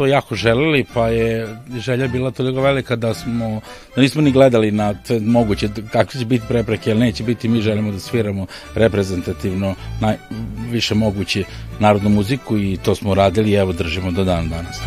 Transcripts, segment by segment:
to jako želeli, pa je želja bila toliko velika da smo, da nismo ni gledali na te moguće, kakve će biti prepreke, ali neće biti, mi želimo da sviramo reprezentativno, najviše moguće narodnu muziku i to smo radili i evo držimo do dan danas.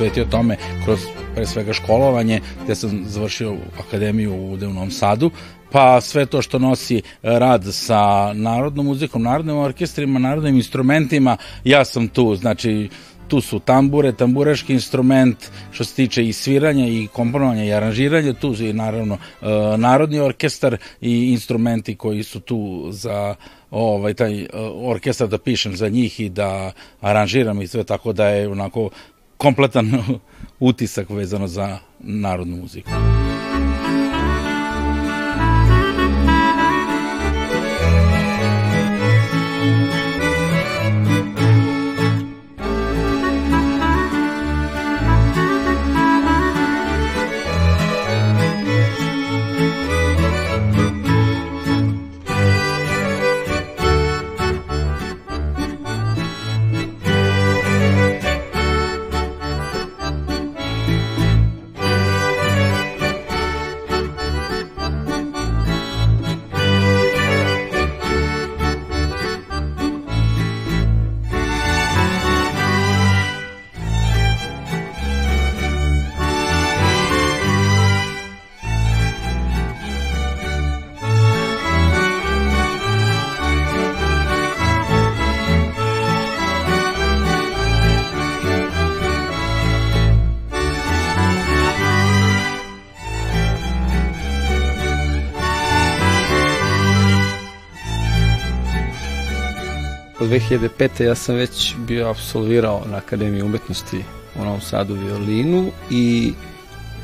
Posvetio tome kroz pre svega školovanje, gde sam završio akademiju u Novom Sadu, pa sve to što nosi rad sa narodnom muzikom, narodnim orkestrima, narodnim instrumentima, ja sam tu, znači tu su tambure, tamburaški instrument što se tiče i sviranja i komponovanja i aranžiranja, tu je naravno e, narodni orkestar i instrumenti koji su tu za ovaj taj e, orkestar da pišem za njih i da aranžiram i sve tako da je onako kompletan utisak vezano za narodnu muziku. Od 2005. ja sam već bio absolvirao na Akademiji umetnosti u Novom Sadu violinu i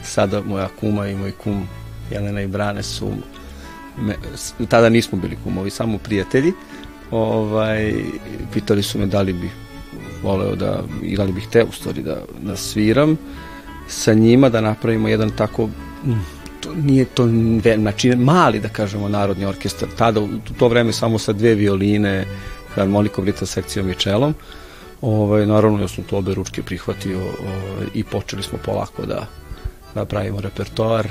sada moja kuma i moj kum Jelena i Brane su me, tada nismo bili kumovi, samo prijatelji ovaj, pitali su me da li bi voleo da, i da li bih te u stvari da, da sviram sa njima, da napravimo jedan tako to nije to znači mali da kažemo narodni orkestar tada u to vreme samo sa dve violine harmonikom, ritam sekcijom i čelom. Ovaj, naravno, ja sam to obe ručke prihvatio ovaj, i počeli smo polako da, da pravimo repertoar.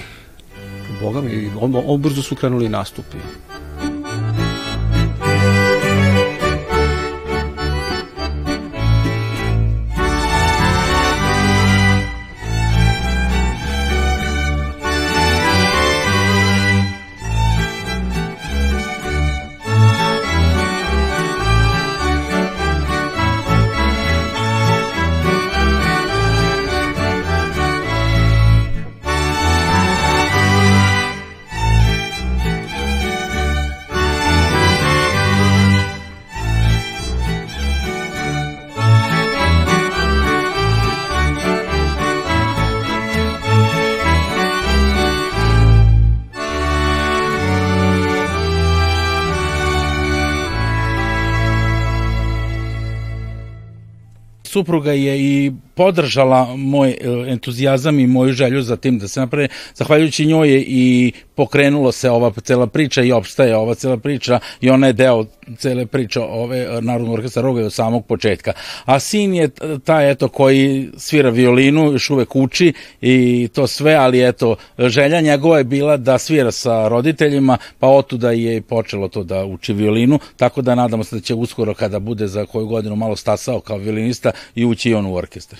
Boga mi, on, on brzo su krenuli nastupi. Supruga je i podržala moj e, entuzijazam i moju želju za tim da se napravi. Zahvaljujući njoj je i pokrenulo se ova cela priča i opstaje ova cela priča i ona je deo cele priče ove e, Narodnog orkestra Roga od samog početka. A sin je taj eto koji svira violinu, još uvek uči i to sve, ali eto želja njegova je bila da svira sa roditeljima, pa otuda je počelo to da uči violinu, tako da nadamo se da će uskoro kada bude za koju godinu malo stasao kao violinista i ući i on u orkestar.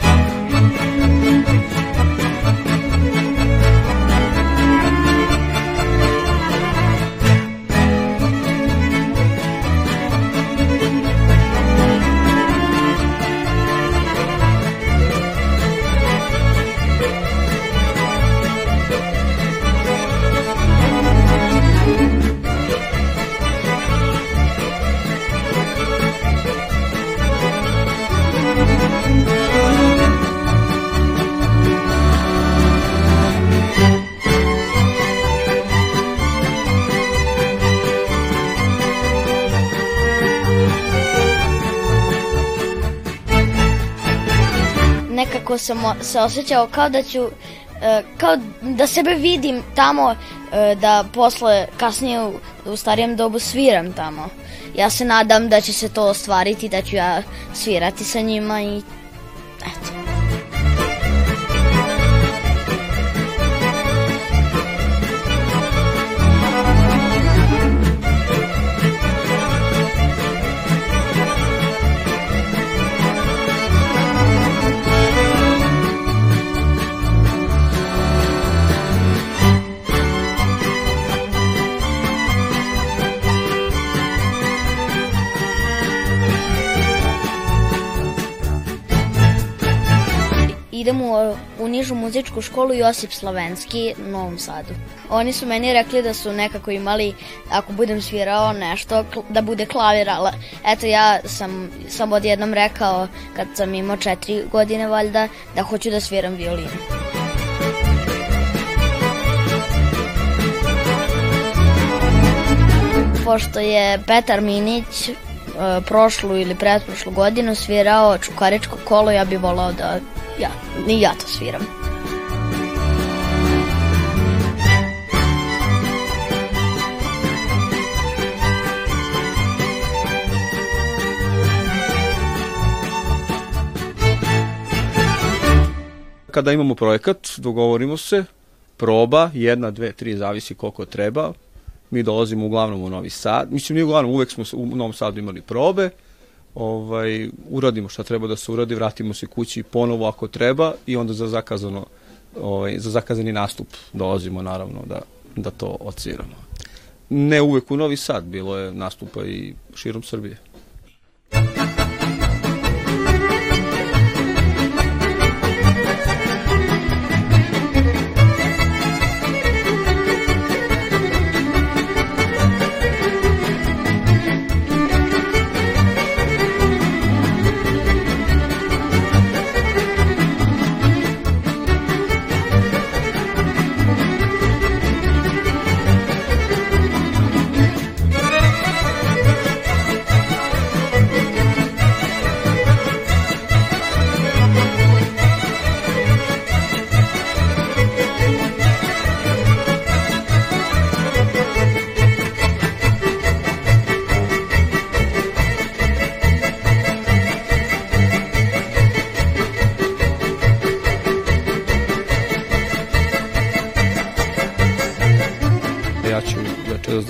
nekako sam se osjećao kao da ću e, kao da sebe vidim tamo e, da posle kasnije u, u starijem dobu sviram tamo. Ja se nadam da će se to ostvariti, da ću ja svirati sa njima i eto. Idem u, u nižu muzičku školu Josip Slovenski u Novom Sadu. Oni su meni rekli da su nekako imali, ako budem svirao nešto, da bude klavir, ali eto ja sam, sam odjednom rekao, kad sam imao četiri godine valjda, da hoću da sviram violinu. Pošto je Petar Minić e, prošlu ili pretprošlu godinu svirao Čukaričko kolo, ja bih volao da ja, ni ja to sviram. Kada imamo projekat, dogovorimo se, proba, jedna, dve, tri, zavisi koliko treba. Mi dolazimo uglavnom u Novi Sad. Mislim, nije uglavnom, uvek smo u Novom Sadu imali probe ovaj, uradimo šta treba da se uradi, vratimo se kući ponovo ako treba i onda za zakazano ovaj, za zakazani nastup dolazimo naravno da, da to odsviramo. Ne uvek u Novi Sad, bilo je nastupa i širom Srbije.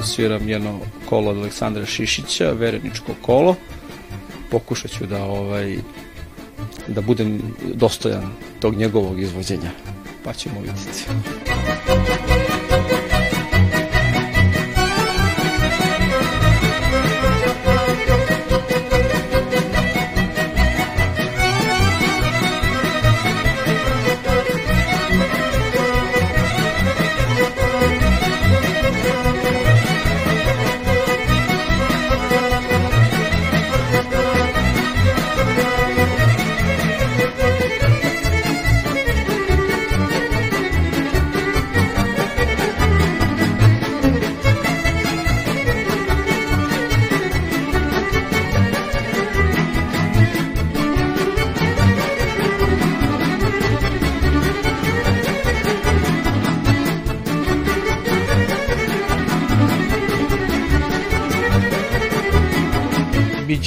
Sviram jedno kolo od Aleksandra Šišića, vereničko kolo. Pokušat ću da, ovaj, da budem dostojan tog njegovog izvođenja, pa ćemo vidjeti.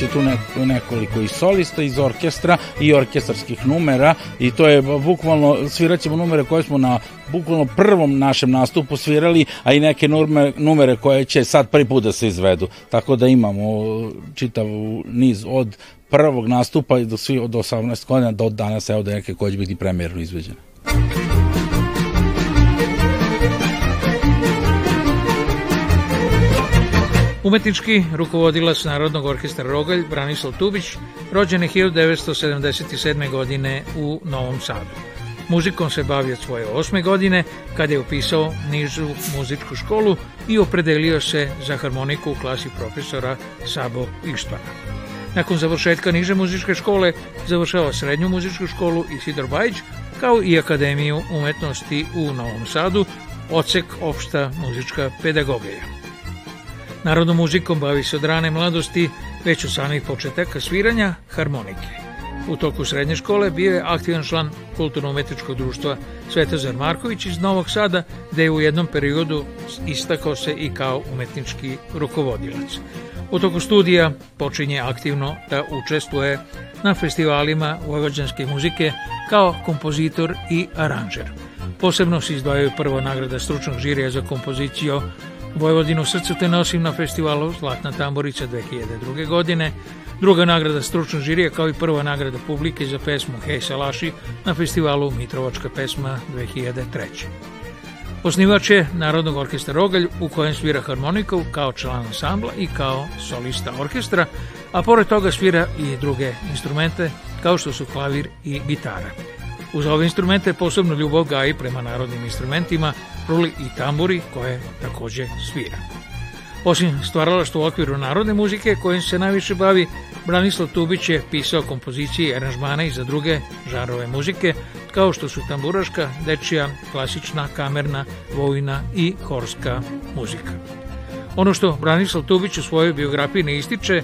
Biće tu nekoliko i solista iz orkestra i orkestarskih numera i to je bukvalno, sviraćemo numere koje smo na bukvalno prvom našem nastupu svirali, a i neke numere, numere koje će sad prvi put da se izvedu. Tako da imamo čitav niz od prvog nastupa do svi od 18 godina do danas evo da neke koje će biti premjerno izveđene. Umetnički rukovodilac Narodnog orkestra Rogalj Branislav Tubić rođen je 1977. godine u Novom Sadu. Muzikom se bavi od svoje osme godine kada je upisao nižu muzičku školu i opredelio se za harmoniku u klasi profesora Sabo Ištvana. Nakon završetka niže muzičke škole završava srednju muzičku školu Isidor Bajić kao i Akademiju umetnosti u Novom Sadu, odsek opšta muzička pedagogija. Narodnom muzikom bavi se od rane mladosti, već u samih početaka sviranja harmonike. U toku srednje škole bio je aktivan član Kulturno-umetničkog društva Svetozar Marković iz Novog Sada, gde je u jednom periodu istakao se i kao umetnički rukovodilac. U toku studija počinje aktivno da učestvuje na festivalima vojvođanske muzike kao kompozitor i aranžer. Posebno se izdvajaju prvo nagrada stručnog žirija za kompoziciju Vojvodinu srcu te nosim na festivalu Zlatna tamborica 2002. godine, druga nagrada stručnog žirija kao i prva nagrada publike za pesmu Hej Salaši na festivalu Mitrovačka pesma 2003. Osnivač je Narodnog orkestra Rogalj u kojem svira harmoniku kao član ansambla i kao solista orkestra, a pored toga svira i druge instrumente kao što su klavir i gitara. Uz ove instrumente posebno ljubav gaji prema narodnim instrumentima, ruli i tamburi koje takođe svira. Osim stvaralaštva u okviru narodne muzike kojim se najviše bavi, Branislav Tubić je pisao kompozicije i aranžmane i za druge žarove muzike, kao što su tamburaška, dečija, klasična, kamerna, vojna i horska muzika. Ono što Branislav Tubić u svojoj biografiji ne ističe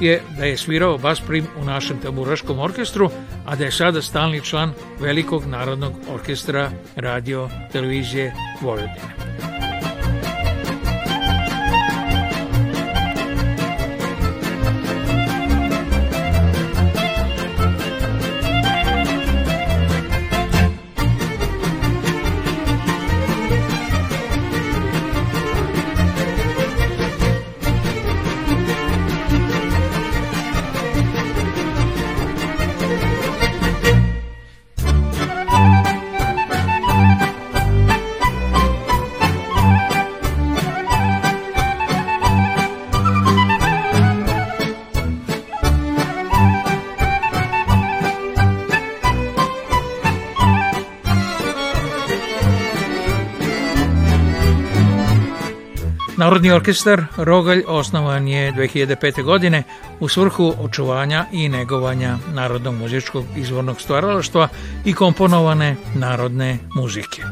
je da je svirao bas prim u našem tamburaškom orkestru, a da je sada stalni član Velikog narodnog orkestra radio televizije Vojvodine. Narodni orkestar Rogalj osnovan je 2005. godine u svrhu očuvanja i negovanja narodnog muzičkog izvornog stvaralaštva i komponovane narodne muzike.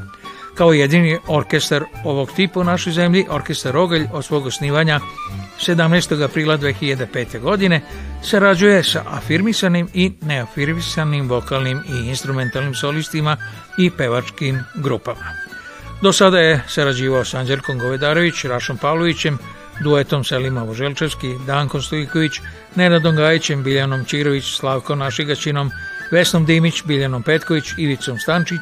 Kao jedini orkestar ovog tipa u našoj zemlji, orkestar Rogalj od svog osnivanja 17. aprila 2005. godine sarađuje sa afirmisanim i neafirmisanim vokalnim i instrumentalnim solistima i pevačkim grupama. Do sada je sarađivao sa Anđelkom Govedarović, Rašom Pavlovićem, duetom Selima Voželčevski, Dankom Stojiković, Nenadom Gajićem, Biljanom Čirović, Slavkom Našigaćinom, Vesnom Dimić, Biljanom Petković, Ivicom Stančić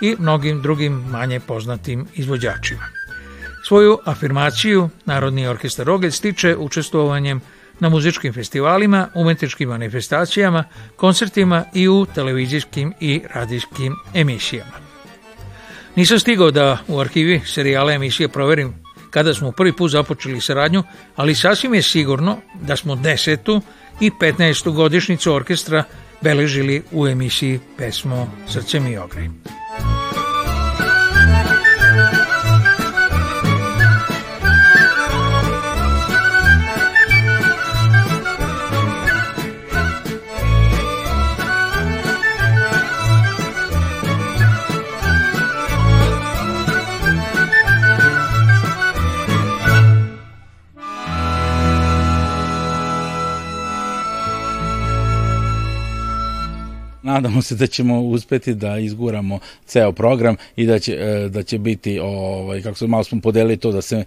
i mnogim drugim manje poznatim izvođačima. Svoju afirmaciju Narodni orkestar Rogelj stiče učestvovanjem na muzičkim festivalima, umetničkim manifestacijama, koncertima i u televizijskim i radijskim emisijama. Nisam stigao da u arhivi serijala emisije proverim kada smo prvi put započeli saradnju, ali sasvim je sigurno da smo desetu i 15. godišnicu orkestra beležili u emisiji Pesmo Srce mi ogrej. Nadamo se da ćemo uspeti da izguramo ceo program i da će, e, da će biti, ovaj, kako se malo smo podelili to, da se,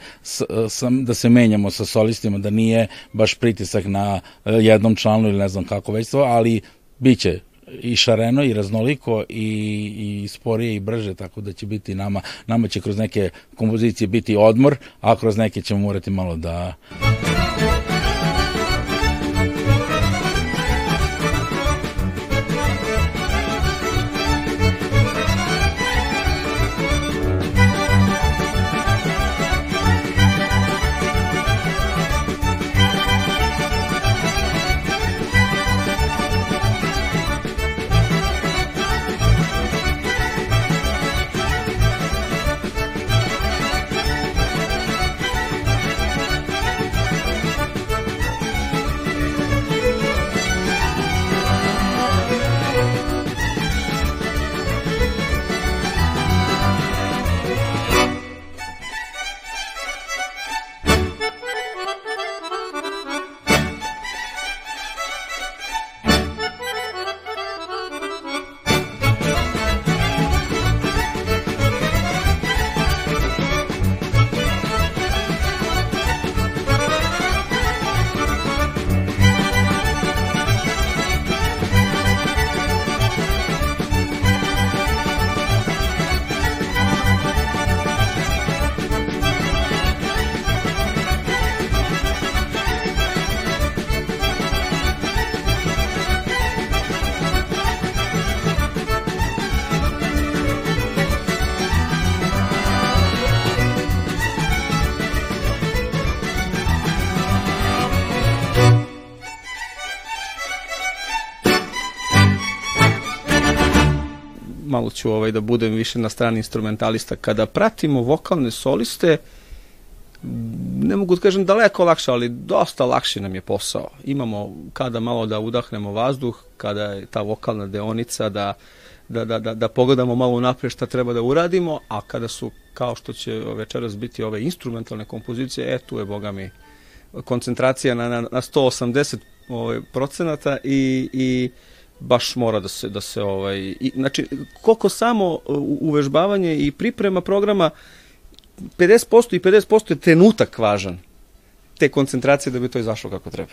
da se menjamo sa solistima, da nije baš pritisak na e, jednom članu ili ne znam kako već to, ali bit će i šareno i raznoliko i, i sporije i brže, tako da će biti nama, nama će kroz neke kompozicije biti odmor, a kroz neke ćemo morati malo da... ću ovaj, da budem više na strani instrumentalista. Kada pratimo vokalne soliste, ne mogu da kažem daleko lakše, ali dosta lakše nam je posao. Imamo kada malo da udahnemo vazduh, kada je ta vokalna deonica, da, da, da, da, da pogledamo malo napred šta treba da uradimo, a kada su, kao što će večeras biti ove instrumentalne kompozicije, e, tu je, boga mi, koncentracija na, na, na 180 ovaj, procenata i, i baš mora da se, da se ovaj, i, znači, koliko samo uvežbavanje i priprema programa, 50% i 50% je trenutak važan te koncentracije da bi to izašlo kako treba.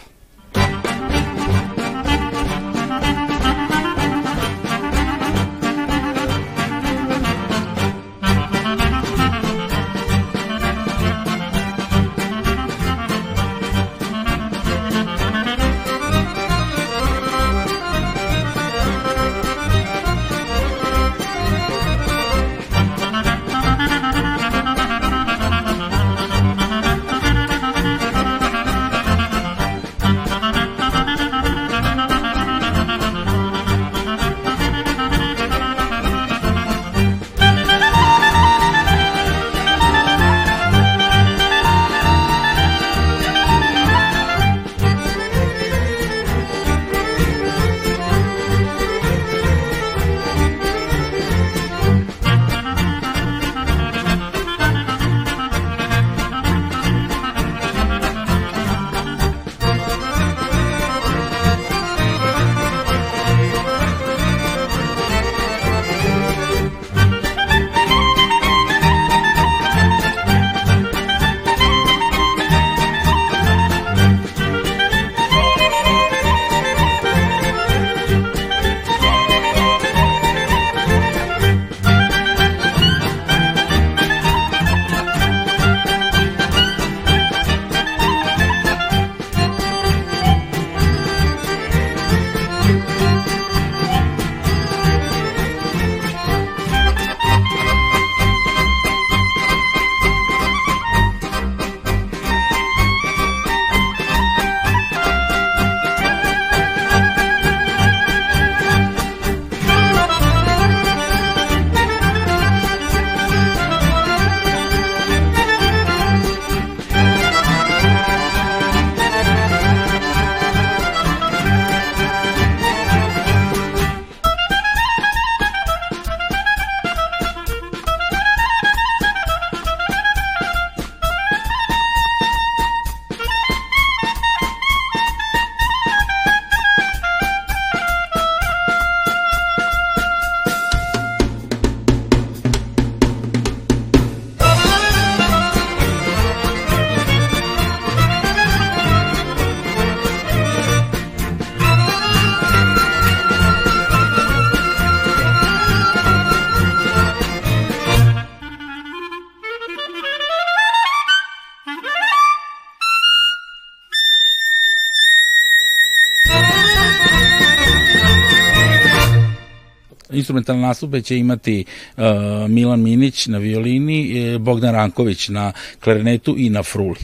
Instrumentalne nastupe će imati uh, Milan Minić na violini, uh, Bogdan Ranković na klarinetu i na fruli.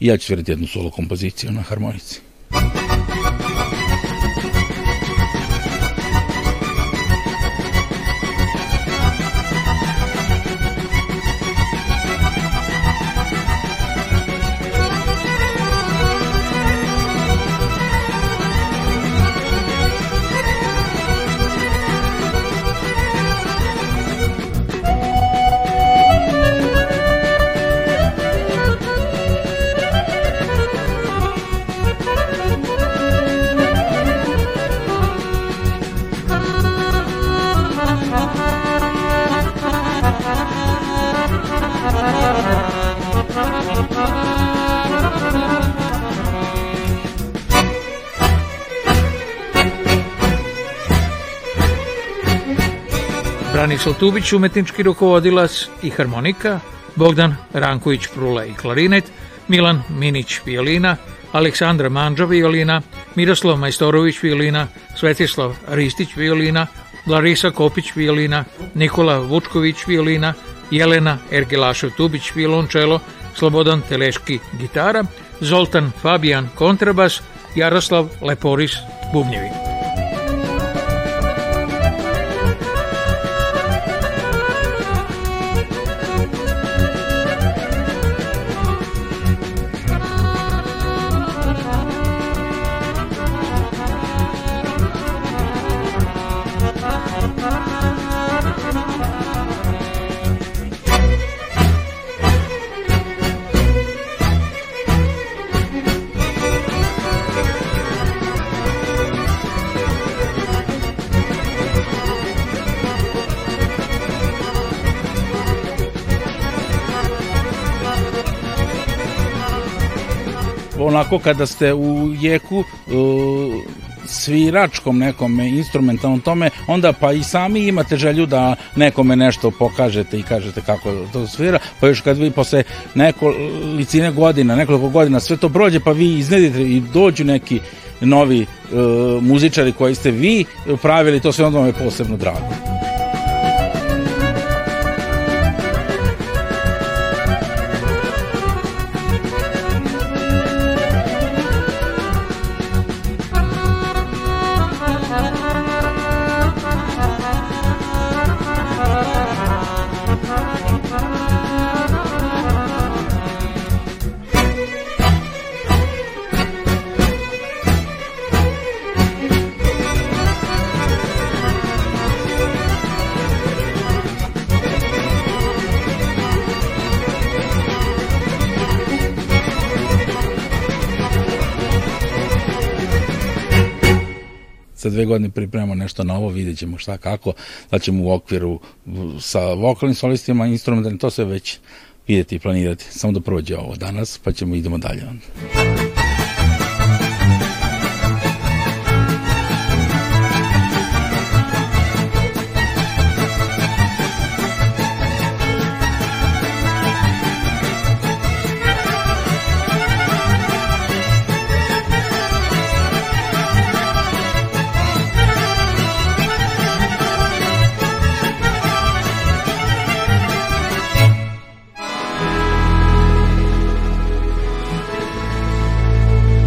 I ja ću svirati jednu solo kompoziciju na harmonici. Branislav Tubić, umetnički rukovodilac i harmonika, Bogdan Ranković Prula i klarinet, Milan Minić violina, Aleksandra Manđa violina, Miroslav Majstorović violina, Svetislav Ristić violina, Larisa Kopić violina, Nikola Vučković violina, Jelena Ergelašev Tubić violončelo, Slobodan Teleški gitara, Zoltan Fabijan kontrabas, Jaroslav Leporis bubnjevi. Onako kada ste u jeku uh, sviračkom nekom instrumentalnom tome, onda pa i sami imate želju da nekome nešto pokažete i kažete kako to svira, pa još kad vi posle nekolicine godina, nekoliko godina sve to prođe, pa vi iznedite i dođu neki novi uh, muzičari koji ste vi pravili, to sve onda vam je posebno drago. Za dve godine pripremamo nešto novo, vidjet ćemo šta kako, da ćemo u okviru sa vokalnim solistima, instrumentalnim, to sve već vidjeti i planirati, samo da prođe ovo danas, pa ćemo idemo dalje onda.